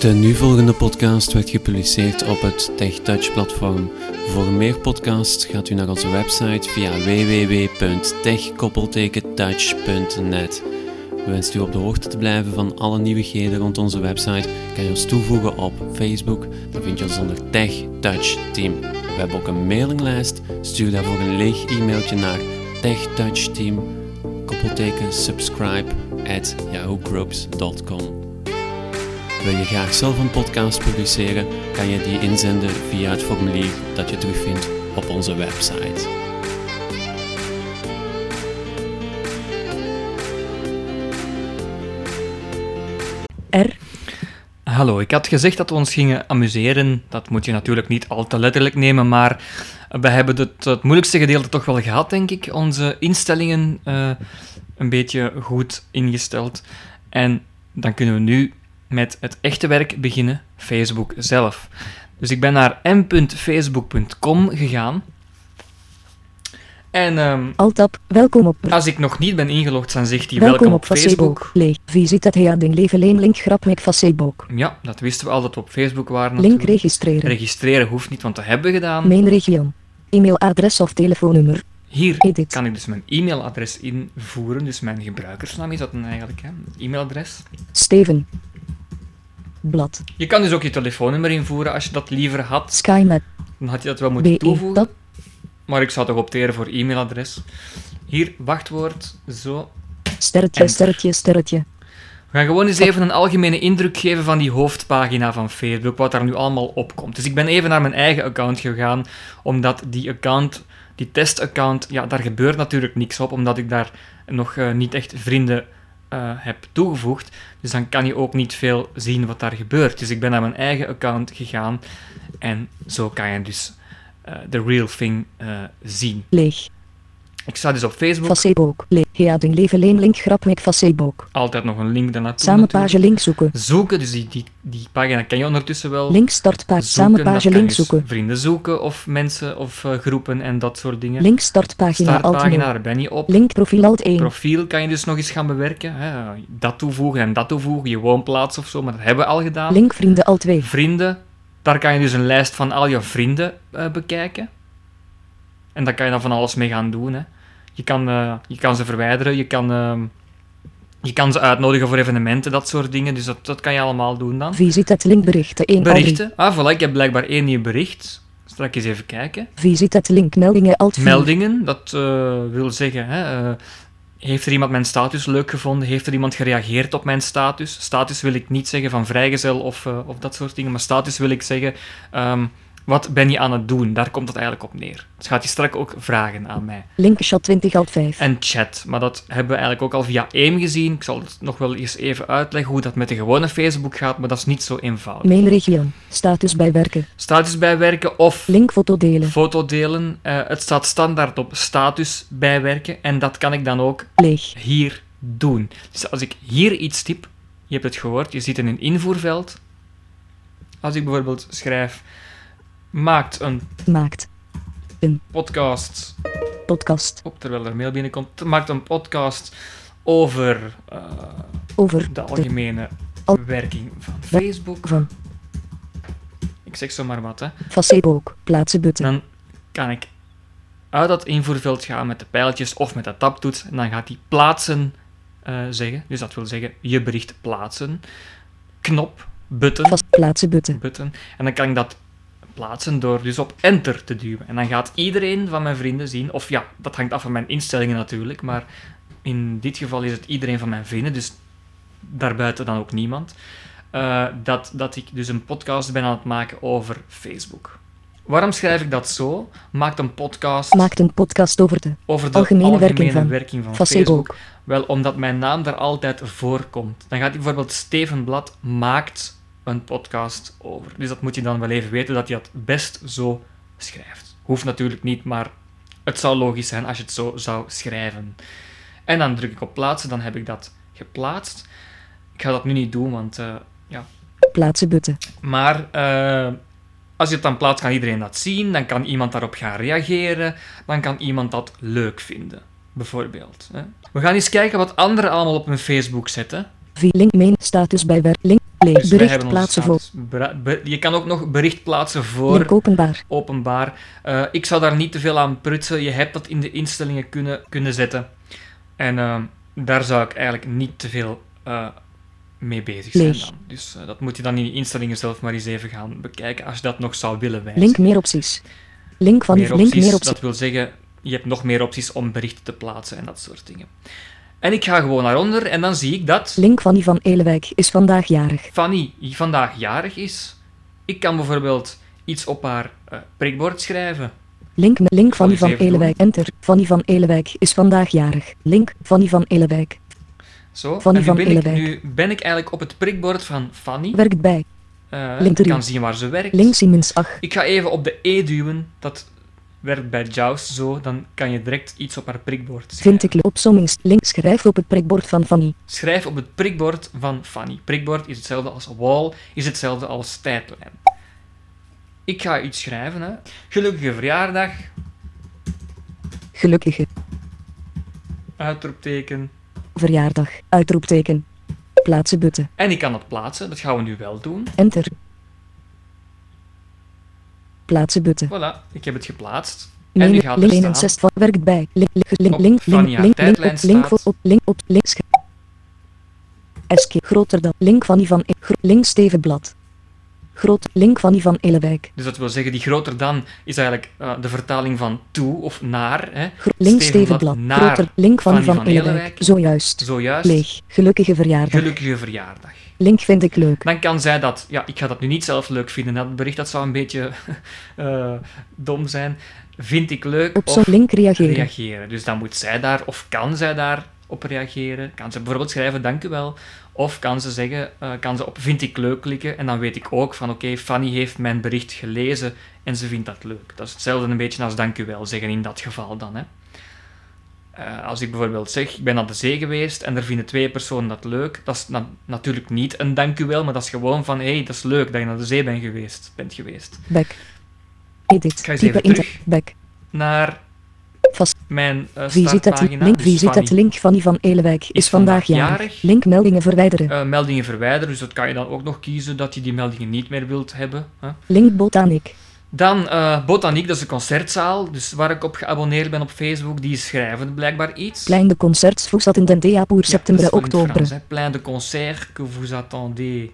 De nu volgende podcast werd gepubliceerd op het TechTouch-platform. Voor meer podcasts gaat u naar onze website via www.tech-touch.net. Wenst u op de hoogte te blijven van alle nieuwigheden rond onze website, kan je ons toevoegen op Facebook. Dan vind je ons onder Tech Touch Team. We hebben ook een mailinglijst. Stuur daarvoor een leeg e-mailtje naar techtouchteam, koppelteken subscribe at yahoogroups.com. Wil je graag zelf een podcast publiceren, kan je die inzenden via het formulier dat je terugvindt op onze website. R. Hallo, ik had gezegd dat we ons gingen amuseren. Dat moet je natuurlijk niet al te letterlijk nemen, maar we hebben het, het moeilijkste gedeelte toch wel gehad, denk ik. Onze instellingen uh, een beetje goed ingesteld. En dan kunnen we nu met het echte werk beginnen, Facebook zelf. Dus ik ben naar m.facebook.com gegaan. En um, Altap, welkom op. Als ik nog niet ben ingelogd, dan zegt hij welkom, welkom op, op Facebook. Leeg. Visit het heading leven link grap met Facebook. Ja, dat wisten we al dat we op Facebook waren. Link natuurlijk. registreren. Registreren hoeft niet, want dat hebben we gedaan. Mijn region. E-mailadres of telefoonnummer. Hier Edit. kan ik dus mijn e-mailadres invoeren, dus mijn gebruikersnaam is dat dan eigenlijk, hè? e-mailadres. Steven. Blad. Je kan dus ook je telefoonnummer invoeren als je dat liever had. SkyMap. Dan had je dat wel moeten BE. toevoegen. Dat. Maar ik zou toch opteren voor e-mailadres. Hier, wachtwoord, zo. Sterretje, Enter. sterretje, sterretje. We gaan gewoon eens even een algemene indruk geven van die hoofdpagina van Facebook, wat daar nu allemaal op komt. Dus ik ben even naar mijn eigen account gegaan, omdat die account, die testaccount, ja, daar gebeurt natuurlijk niks op, omdat ik daar nog eh, niet echt vrienden eh, heb toegevoegd. Dus dan kan je ook niet veel zien wat daar gebeurt. Dus ik ben naar mijn eigen account gegaan en zo kan je dus eh, de real thing eh, zien. Leeg. Ik sta dus op Facebook, Facebook. Heading leven link grap met Facebook. altijd nog een link daarnaartoe. Samen page link zoeken. Zoeken, dus die, die, die pagina ken je ondertussen wel. Link startpage. Samen page kan link zoeken. Vrienden zoeken of mensen of eh, groepen en dat soort dingen. Link startpagina Startpagina, 0. daar ben je op. Link profiel alt 1. Profiel kan je dus nog eens gaan bewerken. Hè. Dat toevoegen en dat toevoegen, je woonplaats of zo, maar dat hebben we al gedaan. Link vrienden alt 2. Vrienden, daar kan je dus een lijst van al je vrienden eh, bekijken. En daar kan je dan van alles mee gaan doen. Hè. Je, kan, eh, je kan ze verwijderen, je kan, ehm, je kan ze uitnodigen voor evenementen, dat soort dingen. Dus dat, dat kan je allemaal doen dan. Visit het link berichten 1 al 3. Berichten. Ah, voilà, ik heb blijkbaar één nieuw bericht. Straks eens even kijken. Visit het link meldingen alt 4. Meldingen, dat eh, wil zeggen, hè, eh, heeft er iemand mijn status leuk gevonden? Heeft er iemand gereageerd op mijn status? Status wil ik niet zeggen van vrijgezel of, of dat soort dingen, maar status wil ik zeggen, ehm, wat ben je aan het doen? Daar komt het eigenlijk op neer. Dus gaat hij straks ook vragen aan mij. Link chat 20 alt 5. En chat, maar dat hebben we eigenlijk ook al via AIM gezien. Ik zal het nog wel eens even uitleggen hoe dat met de gewone Facebook gaat, maar dat is niet zo eenvoudig. Mijn region. Status bijwerken. Status bijwerken of Link foto delen. foto delen. Eh, het staat standaard op status bijwerken en dat kan ik dan ook Leeg. hier doen. Dus als ik hier iets typ, je hebt het gehoord, je ziet in een invoerveld. Als ik bijvoorbeeld schrijf, maakt een Maakt. podcast, Podcast. op terwijl er mail binnenkomt, maakt een podcast over eh, Over. de De. algemene Al- werking van Facebook. Van. Ik zeg zomaar wat, hè. Facebook. Plaatsen button. Dan kan ik uit dat invoerveld gaan met de pijltjes of met de tabtoets. En dan gaat hij plaatsen eh, zeggen. Dus dat wil zeggen je bericht plaatsen. Knop, button, Vast plaatsen button. button. En dan kan ik dat plaatsen door dus op enter te duwen. En dan gaat iedereen van mijn vrienden zien, of ja, dat hangt af van mijn instellingen natuurlijk, maar in dit geval is het iedereen van mijn vrienden, dus daarbuiten dan ook niemand, eh, dat, dat ik dus een podcast ben aan het maken over Facebook. Waarom schrijf ik dat zo? Maakt een podcast Maakt een podcast over de over de algemene algemene, werking van- werking van van Facebook. Facebook. Wel, omdat mijn naam daar altijd voorkomt. Dan gaat bijvoorbeeld Steven Blad maakt een podcast over. Dus dat moet je dan wel even weten, dat hij dat best zo schrijft. Hoeft natuurlijk niet, maar het zou logisch zijn als je het zo zou schrijven. En dan druk ik op plaatsen, dan heb ik dat geplaatst. Ik ga dat nu niet doen, want eh, ja, plaatsen button. maar eh, als je het dan plaatst, kan iedereen dat zien. Dan kan iemand daarop gaan reageren. Dan kan iemand dat leuk vinden, bijvoorbeeld. Hè. We gaan eens kijken wat anderen allemaal op hun Facebook zetten. Link main status. Link Leeg. Dus Bericht plaatsen voor. je kan ook nog bericht plaatsen voor Link openbaar. openbaar. Eh, ik zou daar niet te veel aan prutsen. Je hebt dat in de instellingen kunnen, kunnen zetten. En eh, daar zou ik eigenlijk niet te veel eh, mee bezig zijn dan. Dus eh, dat moet je dan in die instellingen zelf maar eens even gaan bekijken als je dat nog zou willen wijzigen. Link meer opties. Link van meer link meer opties. dat wil zeggen, je hebt nog meer opties om berichten te plaatsen en dat soort dingen. En ik ga gewoon naar onder en dan zie ik dat Link van Ivan Elewijk is vandaag jarig. Fanny vandaag jarig is. Ik kan bijvoorbeeld iets op haar eh, prikbord schrijven. Link link van ik eens even Elewijk. Enter. Van Ivan Elewijk is vandaag jarig. Link van Ivan Elewijk. Zo, Fanny en nu van ben, ik, Elewijk. nu ben ik eigenlijk op het prikbord van Fanny. Werkt bij. Link ik kan zien waar ze werkt. Link Siemens 8. Ik ga even op de E duwen. Dat werkt bij Jaws zo. Dan kan je direct iets op haar prikbord schrijven. Vind ik opsommings. Link schrijf op het prikbord van Fanny. Schrijf op het prikbord van Fanny. Prikbord is hetzelfde als wall, is hetzelfde als tijdlijn. Ik ga iets schrijven. Hè. Gelukkige verjaardag, Gelukkige uitroepteken. verjaardag. Uitroepteken. Plaatsen butten. En ik kan het plaatsen, dat gaan we nu wel doen. Enter. Plaatsen butten. Voilà, ik heb het geplaatst. En nu gaat er link staan 61 van werkt bij. Link, link, link, link, link, link, link, op, link, op, link, SK, groter dan, link van Ivan, E- link Stevenblad. Groot, link van Ivan Elewijk. Dus dat wil zeggen, die groter dan is eigenlijk eh, de vertaling van toe of naar. Hè. Link Stevenblad naar groter, link van Fanny Ivan van Elewijk. Elewijk. Zojuist. Zojuist. Leeg, gelukkige verjaardag. Gelukkige verjaardag. Link vind ik leuk. Dan kan zij dat, ja, ik ga dat nu niet zelf leuk vinden. Dat bericht dat zou een beetje eh, dom zijn. Vind ik leuk Op zo'n link reageren. reageren. Dus dan moet zij daar, of kan zij daar op reageren? Kan ze bijvoorbeeld schrijven, dank u wel. Of kan ze zeggen, eh, kan ze op vind ik leuk klikken. En dan weet ik ook van, oké, Fanny heeft mijn bericht gelezen en ze vindt dat leuk. Dat is hetzelfde een beetje als dank u wel zeggen in dat geval dan, hè. Eh, als ik bijvoorbeeld zeg, ik ben aan de zee geweest en er vinden twee personen dat leuk, dat is na- natuurlijk niet een dank u wel, maar dat is gewoon van, hé, hey, dat is leuk dat je naar de zee bent geweest. Bent geweest. Back. Edit. ga eens Type even terug. Back. Naar Vast. mijn het? startpagina. Link, dus wie het? Link van Ivan Elewijk is, vandaag jarig. Link meldingen verwijderen. Eh, meldingen verwijderen, dus dat kan je dan ook nog kiezen dat je die meldingen niet meer wilt hebben. Link botaniek. Dan eh, Botaniek, dat is een concertzaal, dus waar ik op geabonneerd ben op Facebook, die schrijven blijkbaar iets. Plein de concerts in den DA pour Ja, septembre in het oktober. Frans, hè. Plein de concerts que vous attendez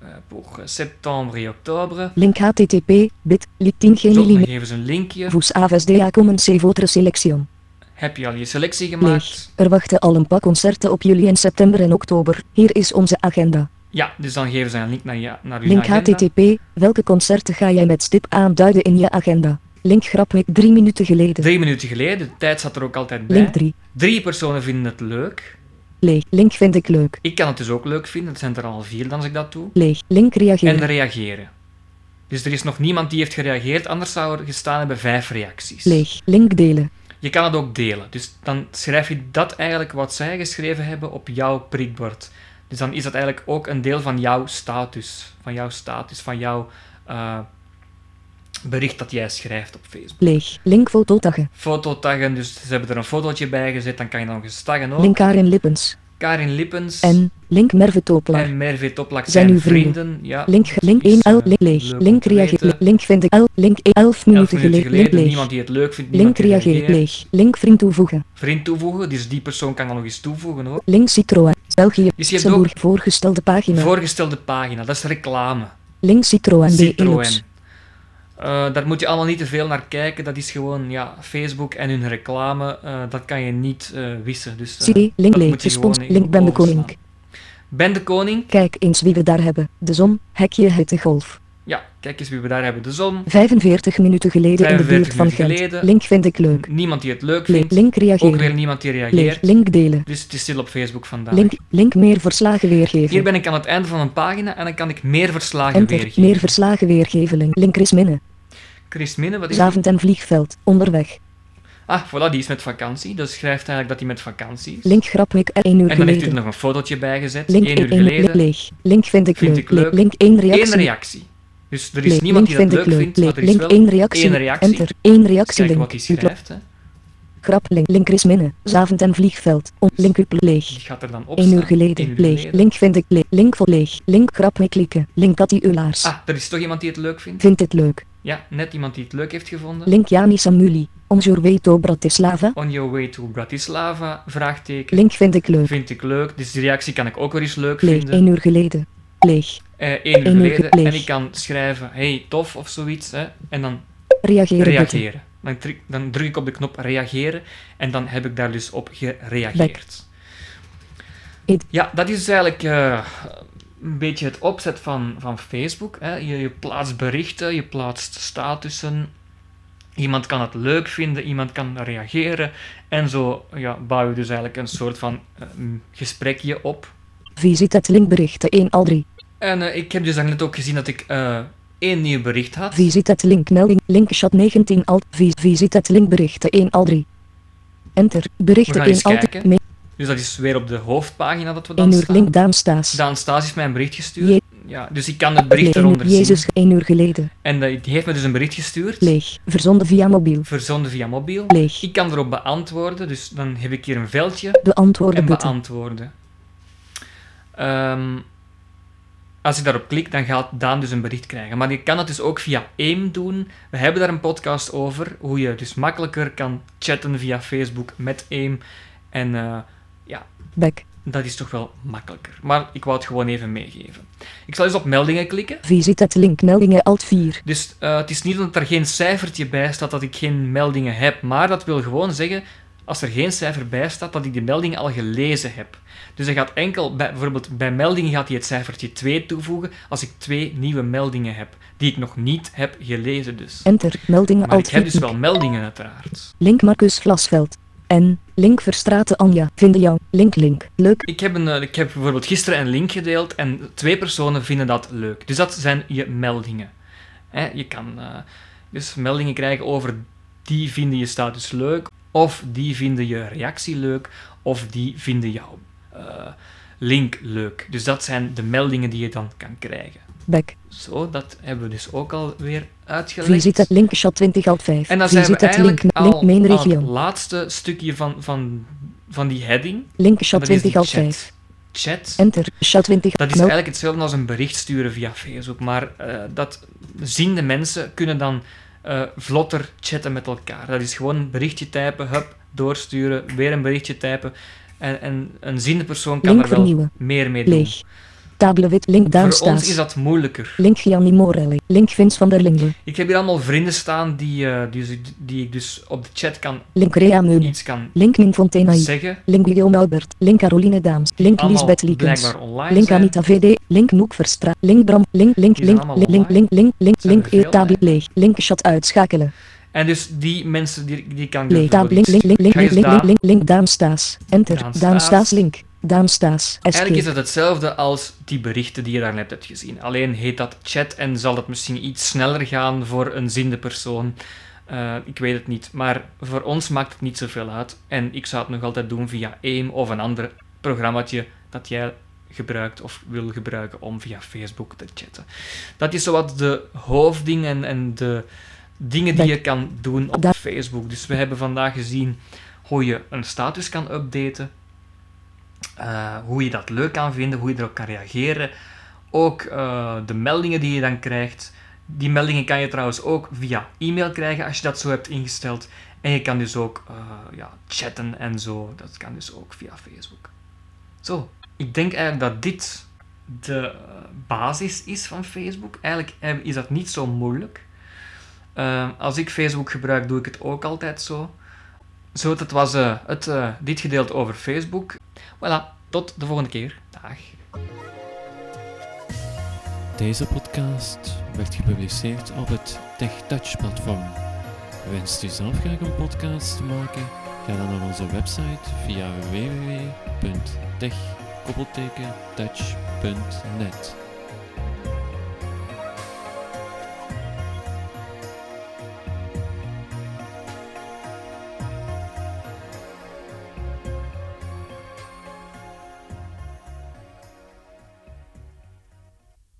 eh, pour septembre et octobre. Link http bit lit 10 Zo, dan genili geven ze een linkje. vous avsda commencez votre sélection. Heb je al je selectie gemaakt? Er wachten al een paar concerten op juli en september en oktober. Hier is onze agenda. Ja, dus dan geven ze een link naar, je, naar Link agenda. http welke concerten ga jij met stip aanduiden in je agenda. Link grapweek drie minuten geleden. Drie minuten geleden, de tijd zat er ook altijd bij. Link 3. Drie personen vinden het leuk. Leeg. Link vind ik leuk. Ik kan het dus ook leuk vinden, het zijn er al vier dan als ik dat doe. Leeg. Link reageren. En reageren. Dus er is nog niemand die heeft gereageerd, anders zou er gestaan hebben vijf reacties. Leeg. Link delen. Je kan het ook delen. Dus dan schrijf je dat eigenlijk wat zij geschreven hebben op jouw prikbord. Dus dan is dat eigenlijk ook een deel van jouw status. Van jouw status, van jouw eh, bericht dat jij schrijft op Facebook. Leeg. Link fototaggen. Fototaggen, dus ze hebben er een fotootje bij gezet, dan kan je dan nog eens taggen ook. Link Lippens. Karin Lippens En Link Merve Toplaar. en Merve Toplak Zijn zijn, uw vrienden. vrienden. Ja, Link, link is, 1 L, link leeg. Link weten. Link vind ik L, link 11 Elf minuten geleden. Link leeg. niemand die het leuk vindt, Link reageert leeg. Link vriend toevoegen. Vriend toevoegen, dus die persoon kan dan nog eens toevoegen ook. Link Citroën. België. Dus je Luxemburg. Voorgestelde pagina. Voorgestelde pagina, dat is reclame. Link Citroën. Citroën. Eh, daar moet je allemaal niet te veel naar kijken. Dat is gewoon ja, Facebook en hun reclame. eh, dat kan je niet eh, wissen. Dus. Link je Respons. Link ben de koning. Ben de koning. Kijk eens wie we daar hebben. De zon. Hekje hitte golf. Ja, kijk eens wie we daar hebben. De zon. 45 minuten geleden in de 45 buurt van Gent. geleden. Link vind ik leuk. Niemand die het leuk Le- vindt. link Ook weer reageren. niemand die reageert. Link delen. Dus het is stil op Facebook vandaag. Link, link meer verslagen weergeven. Hier ben ik aan het einde van een pagina en dan kan ik meer verslagen Enter. weergeven. Meer verslagen weergeven. Link- Link Chris Minne. Chris Minne, wat is die? Zavend en vliegveld. Onderweg. Ah, voilà, die is met vakantie. Dus schrijft eigenlijk dat hij met vakantie is. Link grapweek 1 uur en dan heeft u er geleden. nog een fotootje bij gezet. Link Eén uur 1 geleden. leeg. Link vind ik Vind leuk. ik leuk. Link 1 reactie. Eén reactie. Dus er is Leeg. niemand Link die dat leuk vindt, maar er is Link wel 1 reactie. één reactie. Enter. 1 Eens reactie. Link. wat hij schrijft. Hè. Grap link. Link is minne. Zavend en vliegveld. On, link up leeg. Die gaat er dan op 1 uur geleden. Eén uur leeg. geleden. Link vind ik leeg. Link vol leeg. Link grap mee klikken. Link Cathy Ulaars. Ah, er is toch iemand die het leuk vindt? Vindt dit leuk. Ja, net iemand die het leuk heeft gevonden. Link Jani Samuli. On your way to Bratislava. On your way to Bratislava? Vraagteken. Link vind ik leuk. Vind ik leuk. Dus die reactie kan ik ook wel eens leuk Leeg. vinden. 1 uur geleden. Leeg. Eh, één uur Eén uur geleden. En ik kan schrijven, hey, tof of zoiets. Hè, en dan Reageren. reageren. Dan, druk- dan druk ik op de knop reageren en dan heb ik daar dus op gereageerd. Ja, dat is eigenlijk eh, een beetje het opzet van, van Facebook. Hè. Je, je plaatst berichten, je plaatst statussen. Iemand kan het leuk vinden, iemand kan reageren. En zo ja, bouw je dus eigenlijk een soort van uh, gesprekje op. Wie ziet het linkberichten 1 al 3. En uh, ik heb dus net ook gezien dat ik uh, één nieuw bericht had. Visit het link melding linkshot 19 al. Visit het linkberichten 1 al 3. Enter berichten 1 al 3. Dus dat is weer op de hoofdpagina dat we 1 dan uur staan. link Daan Staes. Daan Staes heeft mij een bericht gestuurd. Je- Ja, dus ik kan het bericht eronder zien. Jezus 1 uur geleden. En dat- die heeft me dus een bericht gestuurd. Leeg. Verzonden via mobiel. Verzonden via mobiel. Leeg. Ik kan erop beantwoorden, dus dan heb ik hier een veldje. Beantwoorden En button. beantwoorden. Ehm, als ik daarop klik, dan gaat Daan dus een bericht krijgen. Maar je kan het dus ook via AIM doen. We hebben daar een podcast over, hoe je dus makkelijker kan chatten via Facebook met AIM. En eh, ja, Back. dat is toch wel makkelijker. Maar ik wou het gewoon even meegeven. Ik zal eens op meldingen klikken. Visit het linkmeldingen alt 4. Dus eh, het is niet dat er geen cijfertje bij staat dat ik geen meldingen heb, maar dat wil gewoon zeggen, als er geen cijfer bij staat, dat ik die meldingen al gelezen heb. Dus hij gaat enkel, bij, bijvoorbeeld bij meldingen gaat hij het cijfertje 2 toevoegen als ik twee nieuwe meldingen heb, die ik nog niet heb gelezen dus. Enter. Meldingen Maar alt ik heb 4. dus wel meldingen uiteraard. Link Marcus Vlasveld. En. Link Verstraten Anja. Vinden jou. Link link. Leuk. Ik heb, een, eh, ik heb bijvoorbeeld gisteren een link gedeeld en twee personen vinden dat leuk. Dus dat zijn je meldingen. Je kan eh, dus meldingen krijgen over die vinden je status leuk, of die vinden je reactie leuk, of die vinden jouw eh, link leuk. Dus dat zijn de meldingen die je dan kan krijgen. Back. Zo, dat hebben we dus ook alweer uitgelegd. Visit het linkshot 20 alt 5. en dan zijn we Visit eigenlijk link, al link main aan het laatste stukje van, van, van die heading. Linkshot Dat is 20 die alt chat. 5. Chat. Enter. Shot 20. Dat is eigenlijk hetzelfde als een bericht sturen via Facebook, maar eh, dat ziende mensen kunnen dan eh, vlotter chatten met elkaar. Dat is gewoon een berichtje typen, hup, doorsturen, weer een berichtje typen. En, en een ziende persoon kan Link er wel vernieuwen. meer mee doen. Leeg. Table wit. Link Voor ons is dat moeilijker. Link Gianni Morelli. Link Vince van der Linde. Ik heb hier allemaal vrienden staan die, eh, die, die ik dus op de chat kan, Link Rea Meule. iets kan Link Min Fontenaï. zeggen. Link Guillaume Albert. Link Caroline Daams. Link Lisbeth Liekens. Link zijn. Anita VD. Link Noek Verstra. Link Bram. Link Link Link Link. Link Link Link Link E hè? leeg. Link Shot uitschakelen. En dus die mensen, die, die kan Link Link Link Link Link Link. Link Link Daan Staes. Staes Link. Daan Staes. Eigenlijk is het hetzelfde als die berichten die je daarnet hebt gezien. Alleen heet dat chat en zal het misschien iets sneller gaan voor een zinde persoon. Eh, ik weet het niet. Maar voor ons maakt het niet zoveel uit. En ik zou het nog altijd doen via AIM of een ander programmaatje dat jij gebruikt of wil gebruiken om via Facebook te chatten. Dat is zowat de hoofdding en, de dingen die Dat- je kan doen op dat- Facebook. Dus we hebben vandaag gezien hoe je een status kan updaten. Eh, hoe je dat leuk kan vinden, hoe je erop kan reageren. Ook eh, de meldingen die je dan krijgt. Die meldingen kan je trouwens ook via e-mail krijgen als je dat zo hebt ingesteld. En je kan dus ook eh, ja, chatten en zo. Dat kan dus ook via Facebook. Zo, ik denk eigenlijk dat dit de basis is van Facebook. Eigenlijk is dat niet zo moeilijk. Als ik Facebook gebruik, doe ik het ook altijd zo. Zo, dat was het, dit gedeelte over Facebook. Voilà, tot de volgende keer. Dag. Deze podcast werd gepubliceerd op het TechTouch-platform. Wenst u zelf graag een podcast te maken? Ga dan naar onze website via www.tech-touch.net.